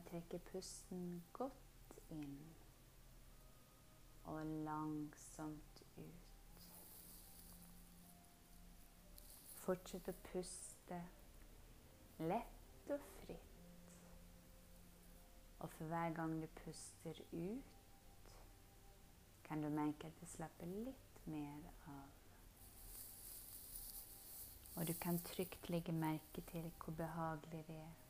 å trekke pusten godt inn og langsomt ut. Fortsett å puste lett og fritt. Og for hver gang du puster ut, kan du merke at det slapper litt mer av. Og du kan trygt legge merke til hvor behagelig det er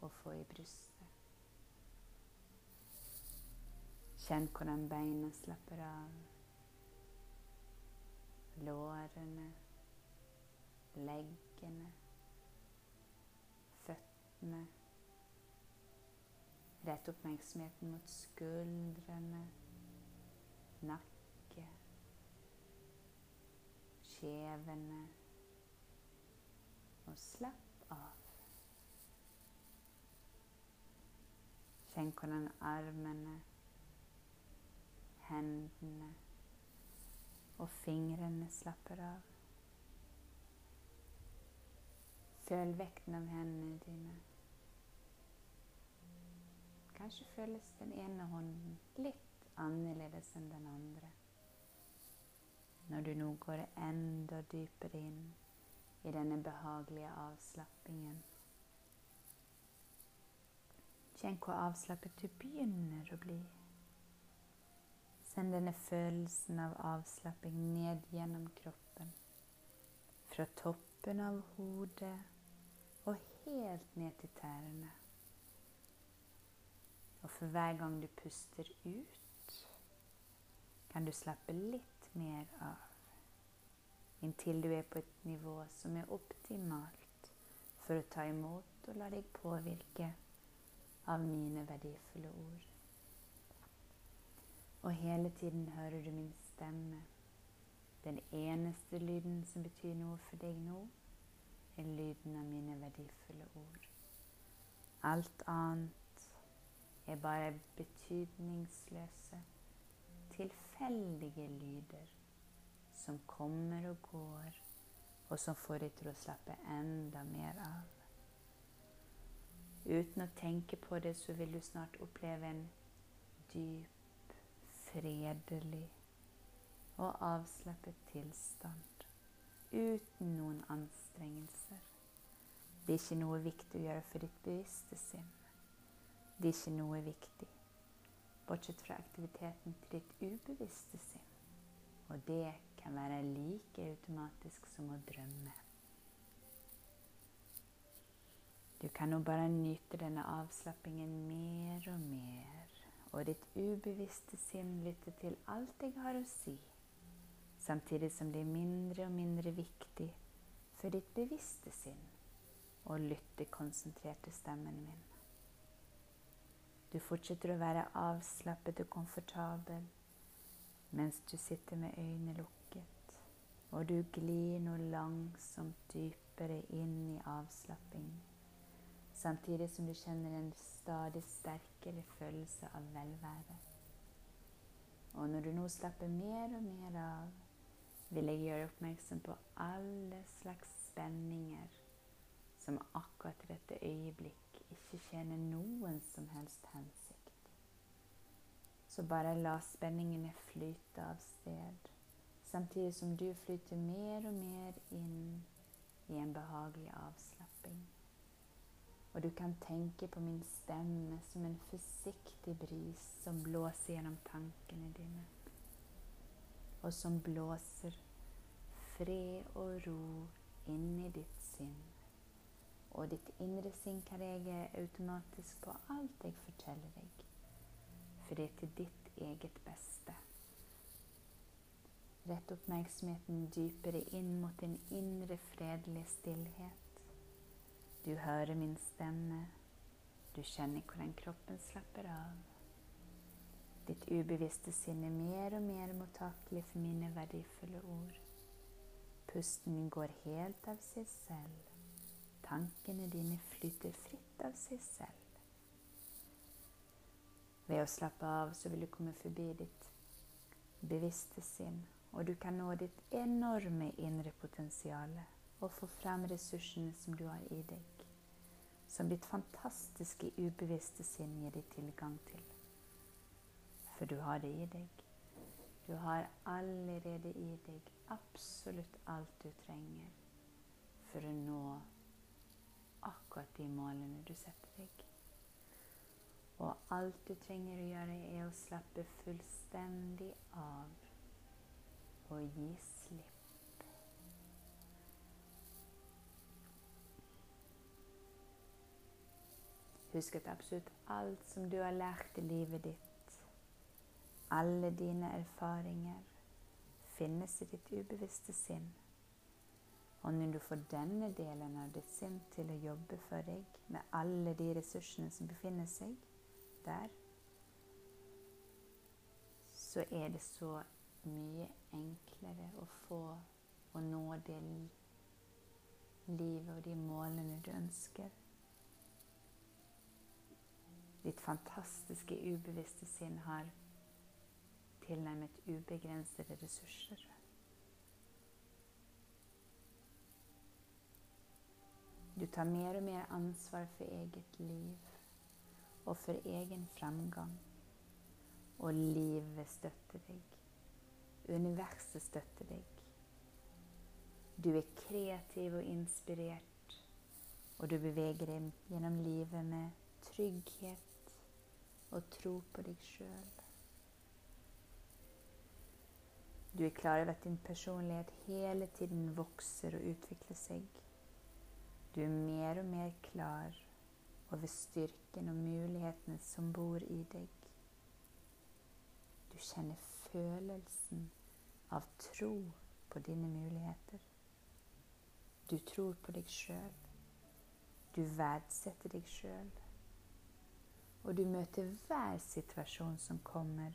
å få i brystet. Kjenn hvordan beina slapper av. Lårene, leggene, føttene. Rett oppmerksomheten mot skuldrene, nakke, kjevene og slapp Kjenn hvordan armene, hendene og fingrene slapper av. Føl vekten av hendene dine. Kanskje føles den ene hånden litt annerledes enn den andre når du nå går enda dypere inn i denne behagelige avslappingen. Kjenn hvor avslappet du begynner å bli. Send denne følelsen av avslapping ned gjennom kroppen. Fra toppen av hodet og helt ned til tærne. Og for hver gang du puster ut, kan du slappe litt mer av. Inntil du er på et nivå som er optimalt for å ta imot og la deg påvirke av mine verdifulle ord. Og hele tiden hører du min stemme. Den eneste lyden som betyr noe for deg nå, er lyden av mine verdifulle ord. Alt annet er bare betydningsløse tilfeldige lyder som kommer og går, og som får deg til å slappe enda mer av. Uten å tenke på det, så vil du snart oppleve en dyp, fredelig og avslappet tilstand uten noen anstrengelser. Det er ikke noe viktig å gjøre for ditt bevisste sinn. Det er ikke noe viktig bortsett fra aktiviteten til ditt ubevisste sinn. Og det kan være like automatisk som å drømme. Du kan nå bare nyte denne avslappingen mer og mer, og ditt ubevisste sinn lytter til alt jeg har å si, samtidig som det er mindre og mindre viktig for ditt bevisste sinn å lytte konsentrert til stemmen min. Du fortsetter å være avslappet og komfortabel mens du sitter med øynene lukket, og du glir nå langsomt dypere inn i avslapping, samtidig som du kjenner en stadig sterkere følelse av velvære. Og når du nå slapper mer og mer av, vil jeg gjøre oppmerksom på alle slags spenninger som akkurat i dette øyeblikk ikke tjener noen som helst hensikt. Så bare la spenningene flyte av sted, samtidig som du flyter mer og mer inn i en behagelig avslapping. Og du kan tenke på min stemme som en forsiktig bris som blåser gjennom tankene dine, og som blåser fred og ro inn i ditt sinn og ditt indre sinn kan reagere automatisk på alt jeg forteller deg, for det er til ditt eget beste. Rett oppmerksomheten dypere inn mot din indre fredelige stillhet. Du hører min stemme, Du kjenner hvordan kroppen slapper av. Ditt ubevisste sinn er mer og mer mottakelig for mine verdifulle ord. Pusten går helt av seg selv. Tankene dine flyter fritt av seg selv. Ved å slappe av så vil du komme forbi ditt bevisste sinn, og du kan nå ditt enorme indre potensial og få frem ressursene som du har i deg, som ditt fantastiske ubevisste sinn gir deg tilgang til. For du har det i deg. Du har allerede i deg absolutt alt du trenger for å nå akkurat de målene du setter deg. Og alt du trenger å gjøre, er å slappe fullstendig av og gi Husk at absolutt alt som du har lært i livet ditt, alle dine erfaringer, finnes i ditt ubevisste sinn. Og når du får denne delen av ditt sinn til å jobbe for deg med alle de ressursene som befinner seg der, så er det så mye enklere å få å nå det livet og de målene du ønsker. Ditt fantastiske ubevisste sinn har tilnærmet ubegrensede ressurser. Du tar mer og mer ansvar for eget liv og for egen framgang. Og livet støtter deg. Universet støtter deg. Du er kreativ og inspirert, og du beveger deg gjennom livet med trygghet og tro på deg sjøl. Du er klar over at din personlighet hele tiden vokser og utvikler seg. Du er mer og mer klar over styrken og mulighetene som bor i deg. Du kjenner følelsen av tro på dine muligheter. Du tror på deg sjøl. Du verdsetter deg sjøl. Og du møter hver situasjon som kommer,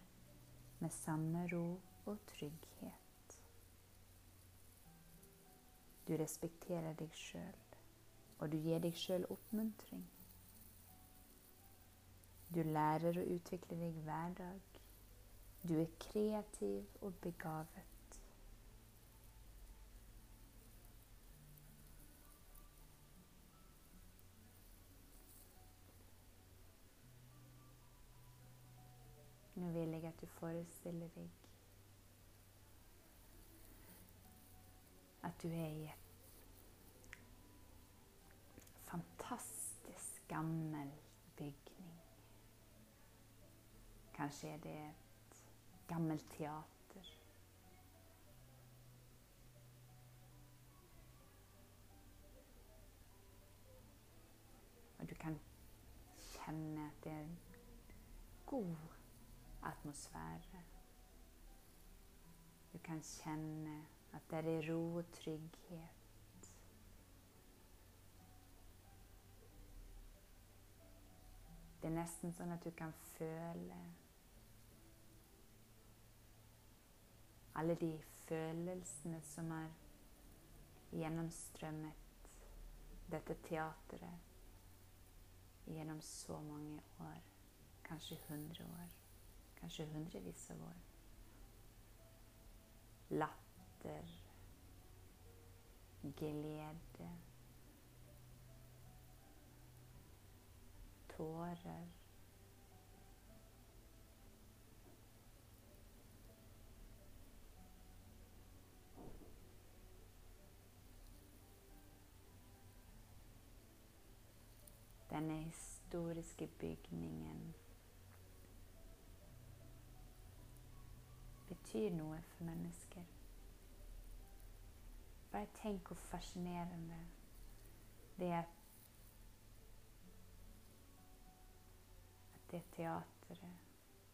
med samme ro og trygghet. Du respekterer deg sjøl og du gir deg sjøl oppmuntring. Du lærer å utvikle deg hver dag. Du er kreativ og begavet. Nå vil jeg at du forestiller deg at du er i et fantastisk gammel bygning. Kanskje er det et gammelt teater. Og du kan kjenne at det er god atmosfære. Du kan kjenne at det er ro og trygghet. Det er nesten sånn at du kan føle alle de følelsene som har gjennomstrømmet dette teatret gjennom så mange år. Kanskje hundre år. Kanskje hundrevis av år. Latter. Glede. tårer. Denne historiske bygningen betyr noe for mennesker. Bare tenk hvor fascinerende det er at det teatret,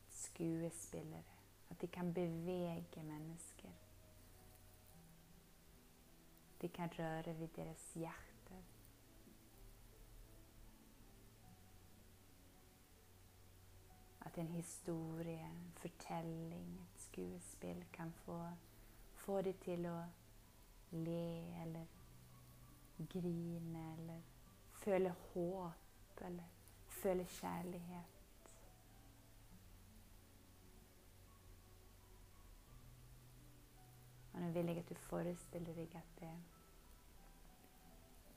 skuespillere. At de kan bevege mennesker. De kan røre ved deres hjerter. en historie, en fortelling, skuespill kan få, få de til å le eller grine eller føle håp eller føle kjærlighet. Og nå vil jeg at du forestiller deg at det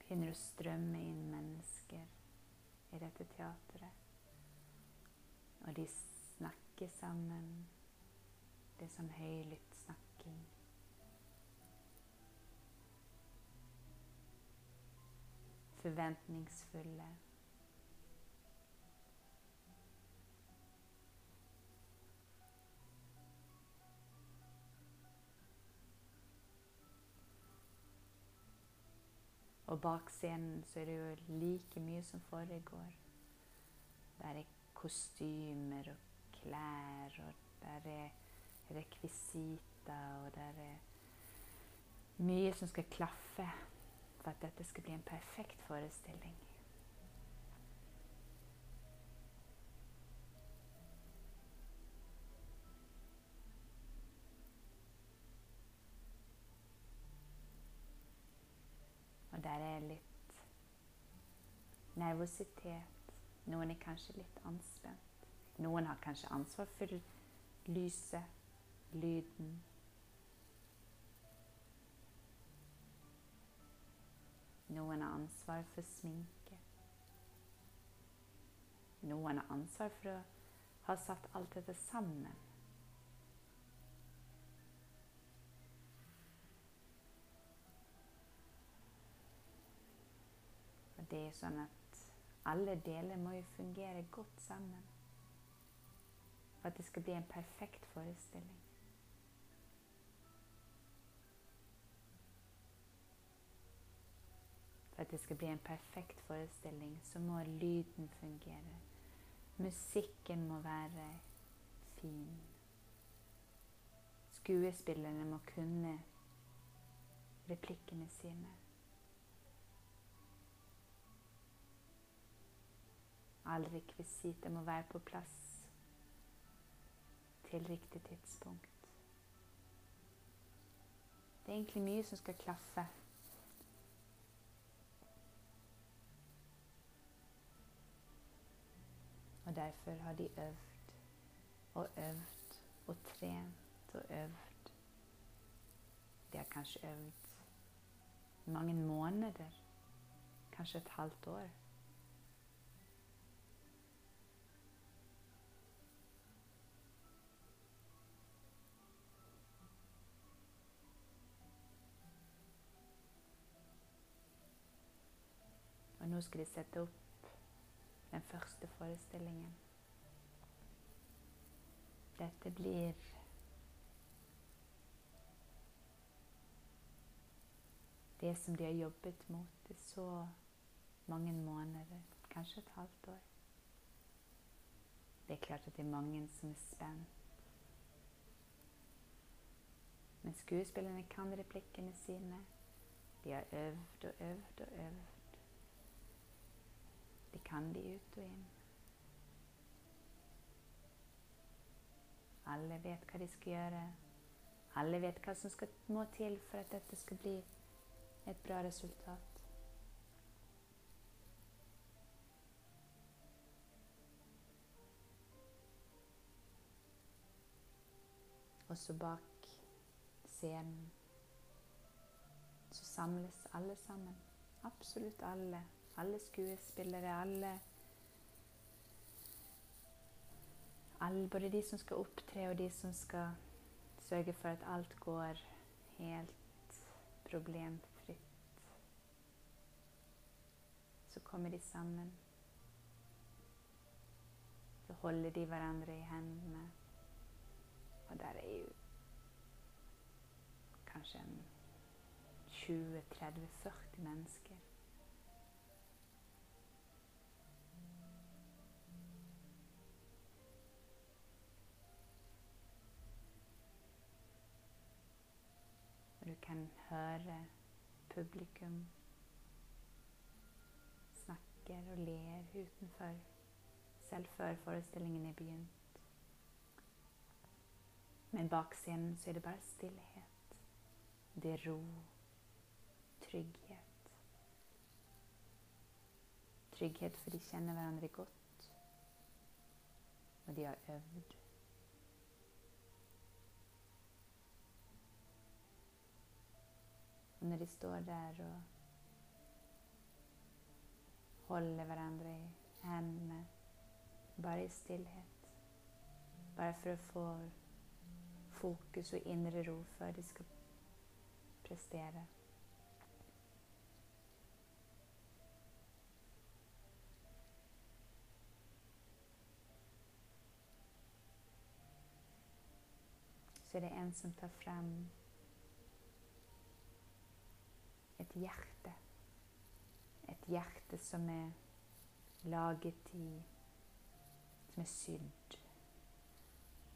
begynner å strømme inn mennesker i dette teatret. Og de snakker sammen. Det sånn høylytt snakking. Forventningsfulle. Og bak scenen så er det jo like mye som foregår. Der er kostymer og klær, og der er rekvisitter, og der er mye som skal klaffe for at dette skal bli en perfekt forestilling. Og der er litt nervøsitet. Noen er kanskje litt anspent. Noen har kanskje ansvar for lyset, lyden. Noen har ansvar for sminke. Noen har ansvar for å ha satt alt dette sammen. Og det er sånn at alle deler må jo fungere godt sammen for at det skal bli en perfekt forestilling. At det skal bli en perfekt forestilling, så må lyden fungere. Musikken må være fin. Skuespillerne må kunne replikkene sine. All rekvisitter må være på plass til riktig tidspunkt. Det er egentlig mye som skal klaffe. Og derfor har de øvd og øvd og trent og øvd. De har kanskje øvd mange måneder, kanskje et halvt år. Og nå skal de sette opp den første forestillingen. Dette blir det som de har jobbet mot i så mange måneder, kanskje et halvt år. Det er klart at det er mange som er spent. Men skuespillerne kan replikkene sine. De har øvd og øvd og øvd. De kan de ut og inn. Alle vet hva de skal gjøre. Alle vet hva som skal, må til for at dette skal bli et bra resultat. Også bak scenen så samles alle sammen. Absolutt alle. Alle skuespillere, alle, Både de som skal opptre, og de som skal sørge for at alt går helt problemfritt. Så kommer de sammen. Så holder de hverandre i hendene. Og der er jo kanskje 20-30-40 mennesker. Du kan høre publikum snakker og ler utenfor, selv før forestillingen er begynt. Men bak scenen så er det bare stillhet. Det er ro. Trygghet. Trygghet for de kjenner hverandre godt, og de har øvd. Når de står der og holder hverandre i hendene, bare i stillhet, bare for å få fokus og indre ro før de skal prestere. Så er det en som tar frem et hjerte. Et hjerte som er laget i Som er sydd.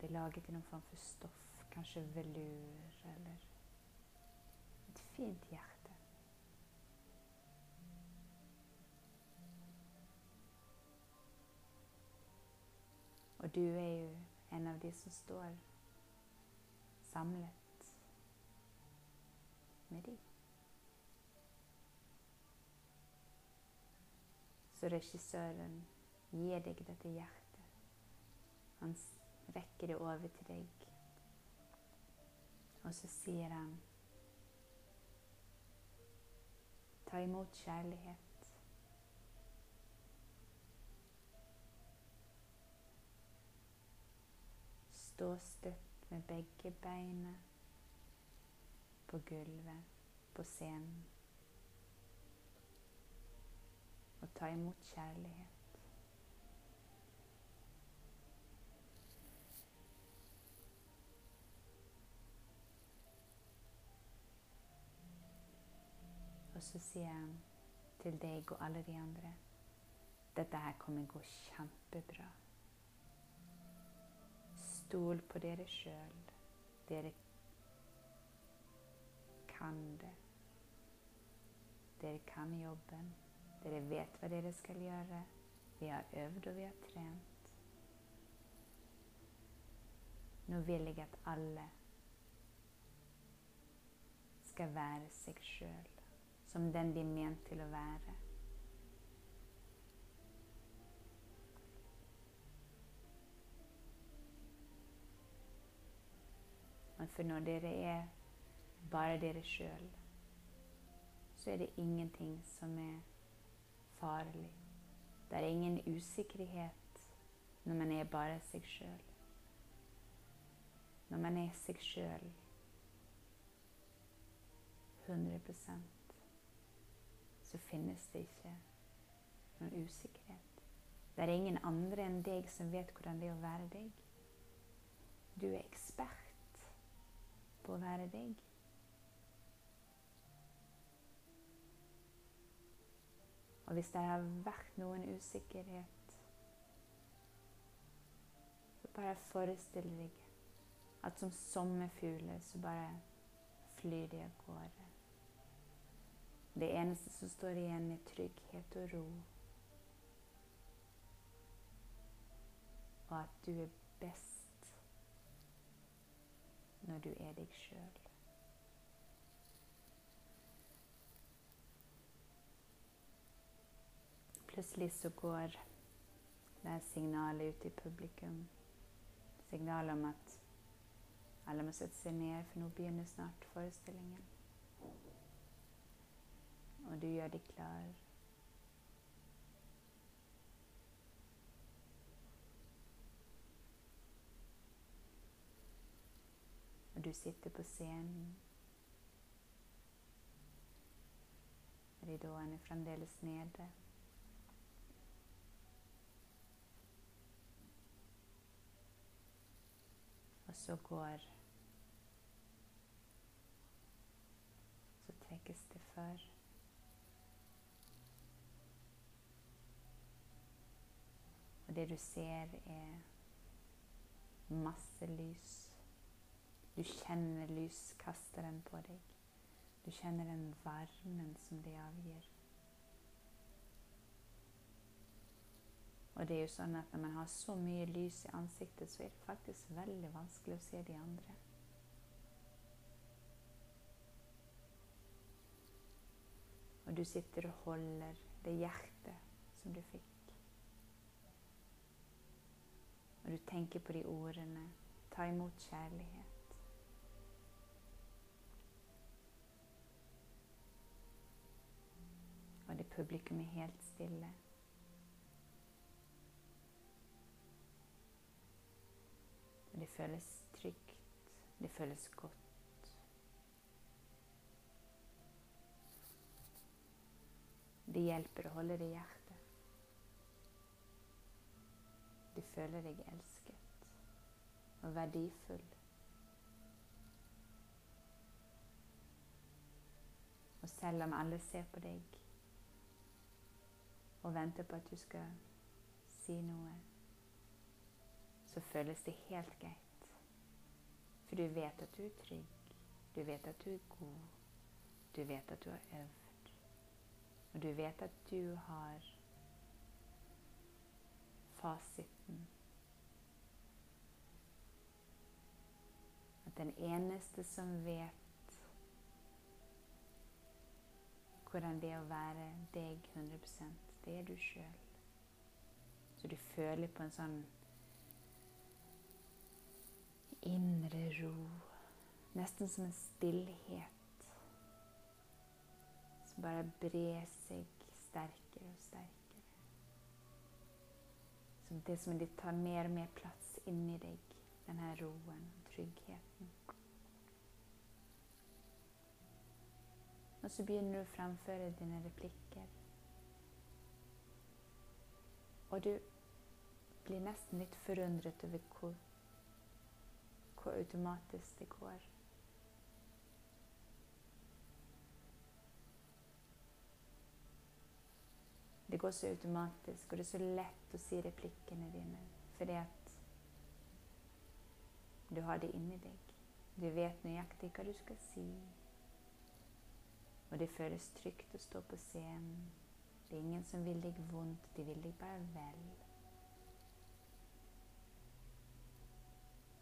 Det er laget i noen form for stoff. Kanskje velur eller Et fint hjerte. Og du er jo en av de som står samlet med de. Så regissøren gir deg dette hjertet. Han rekker det over til deg. Og så sier han Ta imot kjærlighet. Stå støtt med begge beina på gulvet på scenen. Og ta imot kjærlighet. Og så sier han til deg og alle de andre dette her kommer gå kjempebra. Stol på dere sjøl. Dere kan det. Dere kan jobben. Dere vet hva dere skal gjøre. Vi har øvd, og vi har trent. Nå vil jeg at alle skal være seg sjøl som den de er ment til å være. Men for når dere er bare dere sjøl, så er det ingenting som er farlig. Det er ingen usikkerhet når man er bare seg sjøl. Når man er seg sjøl 100% så finnes det ikke noen usikkerhet. Det er ingen andre enn deg som vet hvordan det er å være deg. Du er ekspert på å være deg. Og hvis det har vært noen usikkerhet, så bare forestill deg at som sommerfugler så bare flyr de av gårde. Det eneste som står igjen, er trygghet og ro. Og at du er best når du er deg sjøl. Plutselig så går det signalet ut i publikum. Signalet om at alle må sette seg ned, for nå begynner snart forestillingen og du gjør deg klar. Og du sitter på scenen. Ridåen er fremdeles nede. Og så går Så trekkes det for. Og det du ser, er masse lys. Du kjenner lyskasteren på deg. Du kjenner den varmen som det avgir. Og det er jo sånn at når man har så mye lys i ansiktet, så er det faktisk veldig vanskelig å se de andre. Og du sitter og holder det hjertet som du fikk. Og du tenker på de ordene. Ta imot kjærlighet. Og det publikum er helt stille. Og det føles trygt. Det føles godt. Det hjelper å holde det i hjertet. Du føler deg elsket og verdifull. Og selv om alle ser på deg og venter på at du skal si noe, så føles det helt greit. For du vet at du er trygg. Du vet at du er god. Du vet at du har øvd. Og du vet at du har fasiten. At den eneste som vet hvordan det er å være deg 100 det er du sjøl. Så du føler på en sånn indre ro. Nesten som en stillhet som bare bre seg sterkere og sterkere. Som det som det tar mer og mer plass inni deg, denne roen og tryggheten. Og så begynner du å fremføre dine replikker. Og du blir nesten litt forundret over hvor, hvor automatisk det går. Det går så automatisk, og det er så lett å si replikkene dine fordi at du har det inni deg. Du vet nøyaktig hva du skal si. Og det føles trygt å stå på scenen. Det er ingen som vil deg vondt, de vil deg bare vel.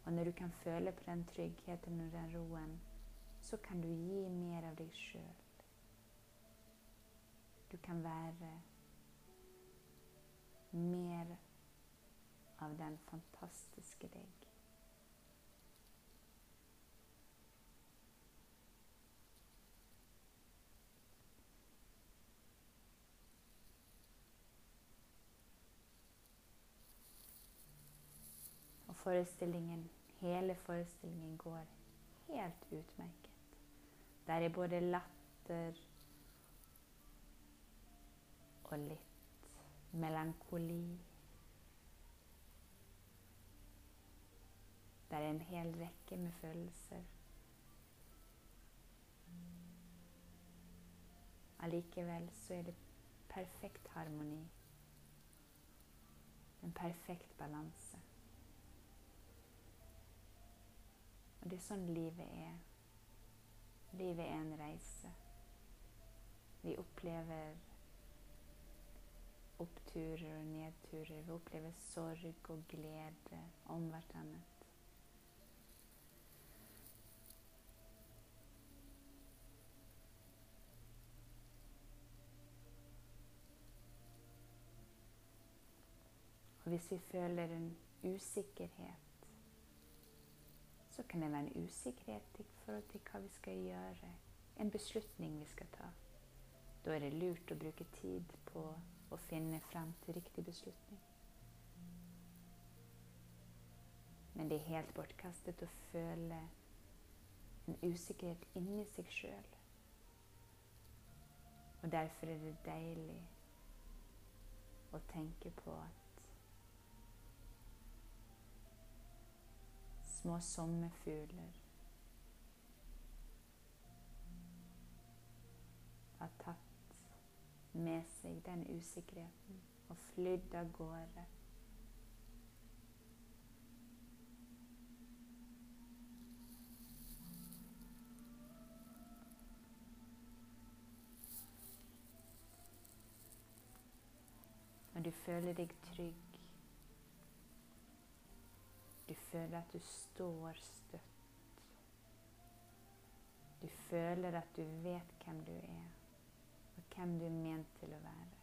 Og når du kan føle på den tryggheten og den roen, så kan du gi mer av deg sjøl. Du kan være mer av den fantastiske deg. Og forestillingen, hele forestillingen går helt utmerket. Der er både latter og litt melankoli. Der er en hel rekke med følelser. Allikevel så er det perfekt harmoni. En perfekt balanse. Det er sånn livet er. Livet er en reise. Vi opplever oppturer og nedturer. Vi opplever sorg og glede om hverandre. Og hvis vi føler en usikkerhet, så kan det være en usikkerhet i forhold til hva vi skal gjøre. En beslutning vi skal ta. Da er det lurt å bruke tid på å finne frem til riktig beslutning. Men det er helt bortkastet å føle en usikkerhet inni seg sjøl. Og derfor er det deilig å tenke på at små sommerfugler har tatt med seg den usikkerheten og flydd av gårde. Og du føler deg trygg. Føler at du står støtt. Du føler at du vet hvem du er, og hvem du er ment til å være.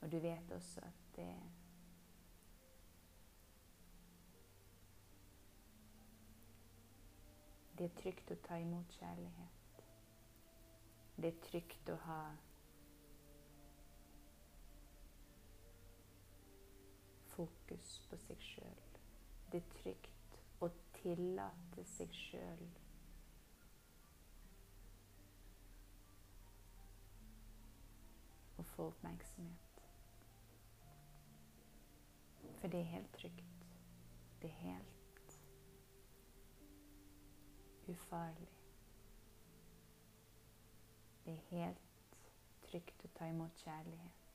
Og du vet også at det Det er trygt å ta imot kjærlighet. Det er trygt å ha fokus på seg sjøl. Det er trygt å tillate seg sjøl å få oppmerksomhet. For det er helt trygt. Det er helt ufarlig. Det er helt trygt å ta imot kjærlighet.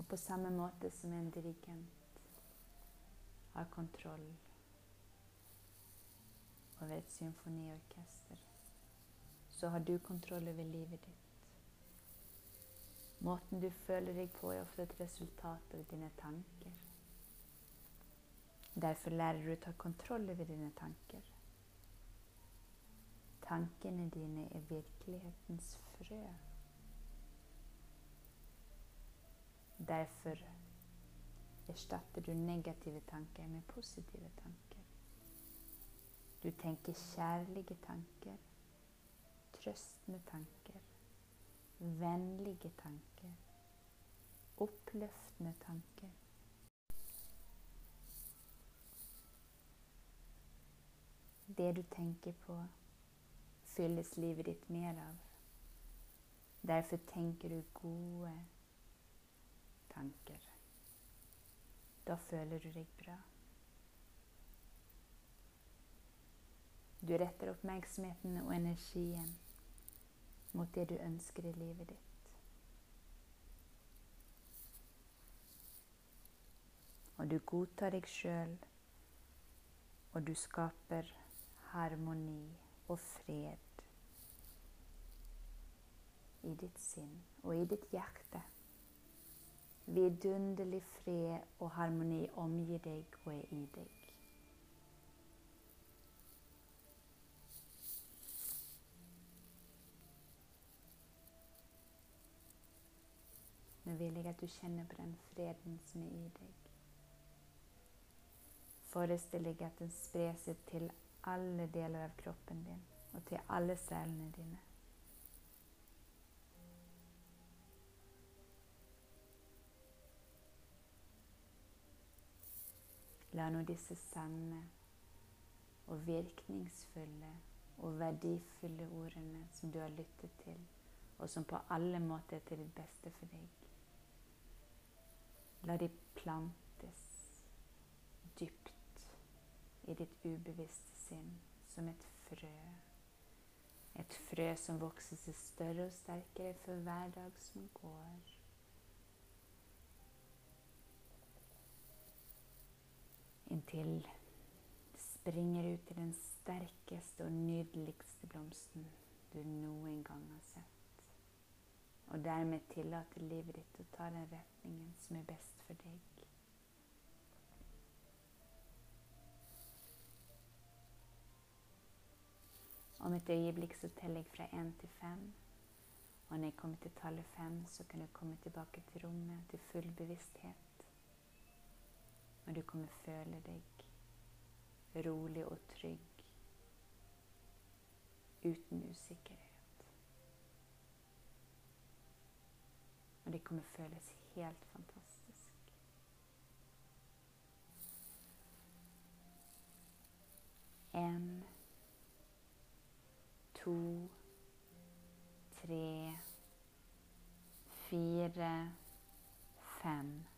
Og på samme måte som en dirigent har kontroll over et symfoniorkester, så har du kontroll over livet ditt. Måten du føler deg på, er ofte et resultat av dine tanker. Derfor lærer du å ta kontroll over dine tanker. Tankene dine er virkelighetens frø. Derfor erstatter du negative tanker med positive tanker. Du tenker kjærlige tanker, trøstende tanker, vennlige tanker, oppløftende tanker. Det du tenker på, fylles livet ditt mer av. Derfor tenker du gode tanker. Da føler du deg bra. Du retter oppmerksomheten og energien mot det du ønsker i livet ditt. Og du godtar deg sjøl, og du skaper harmoni og fred i ditt sinn og i ditt hjerte. Vidunderlig fred og harmoni omgir deg og er i deg. Nå vil jeg at du kjenner på den freden som er i deg. Forestill deg at den sprer seg til alle deler av kroppen din og til alle cellene dine. La nå disse sanne og virkningsfulle og verdifulle ordene som du har lyttet til, og som på alle måter er til det beste for deg, la de plantes dypt i ditt ubevisste sinn som et frø. Et frø som vokser seg større og sterkere for hver dag som går. Inntil det springer ut til den sterkeste og nydeligste blomsten du noen gang har sett. Og dermed tillate livet ditt å ta den retningen som er best for deg. Om et øyeblikk så teller jeg fra én til fem. Og når jeg kommer til tallet fem, så kan du komme tilbake til rommet, til full bevissthet. Og du kommer føle deg rolig og trygg, uten usikkerhet. Og det kommer føles helt fantastisk. En, to, tre, fire, fem.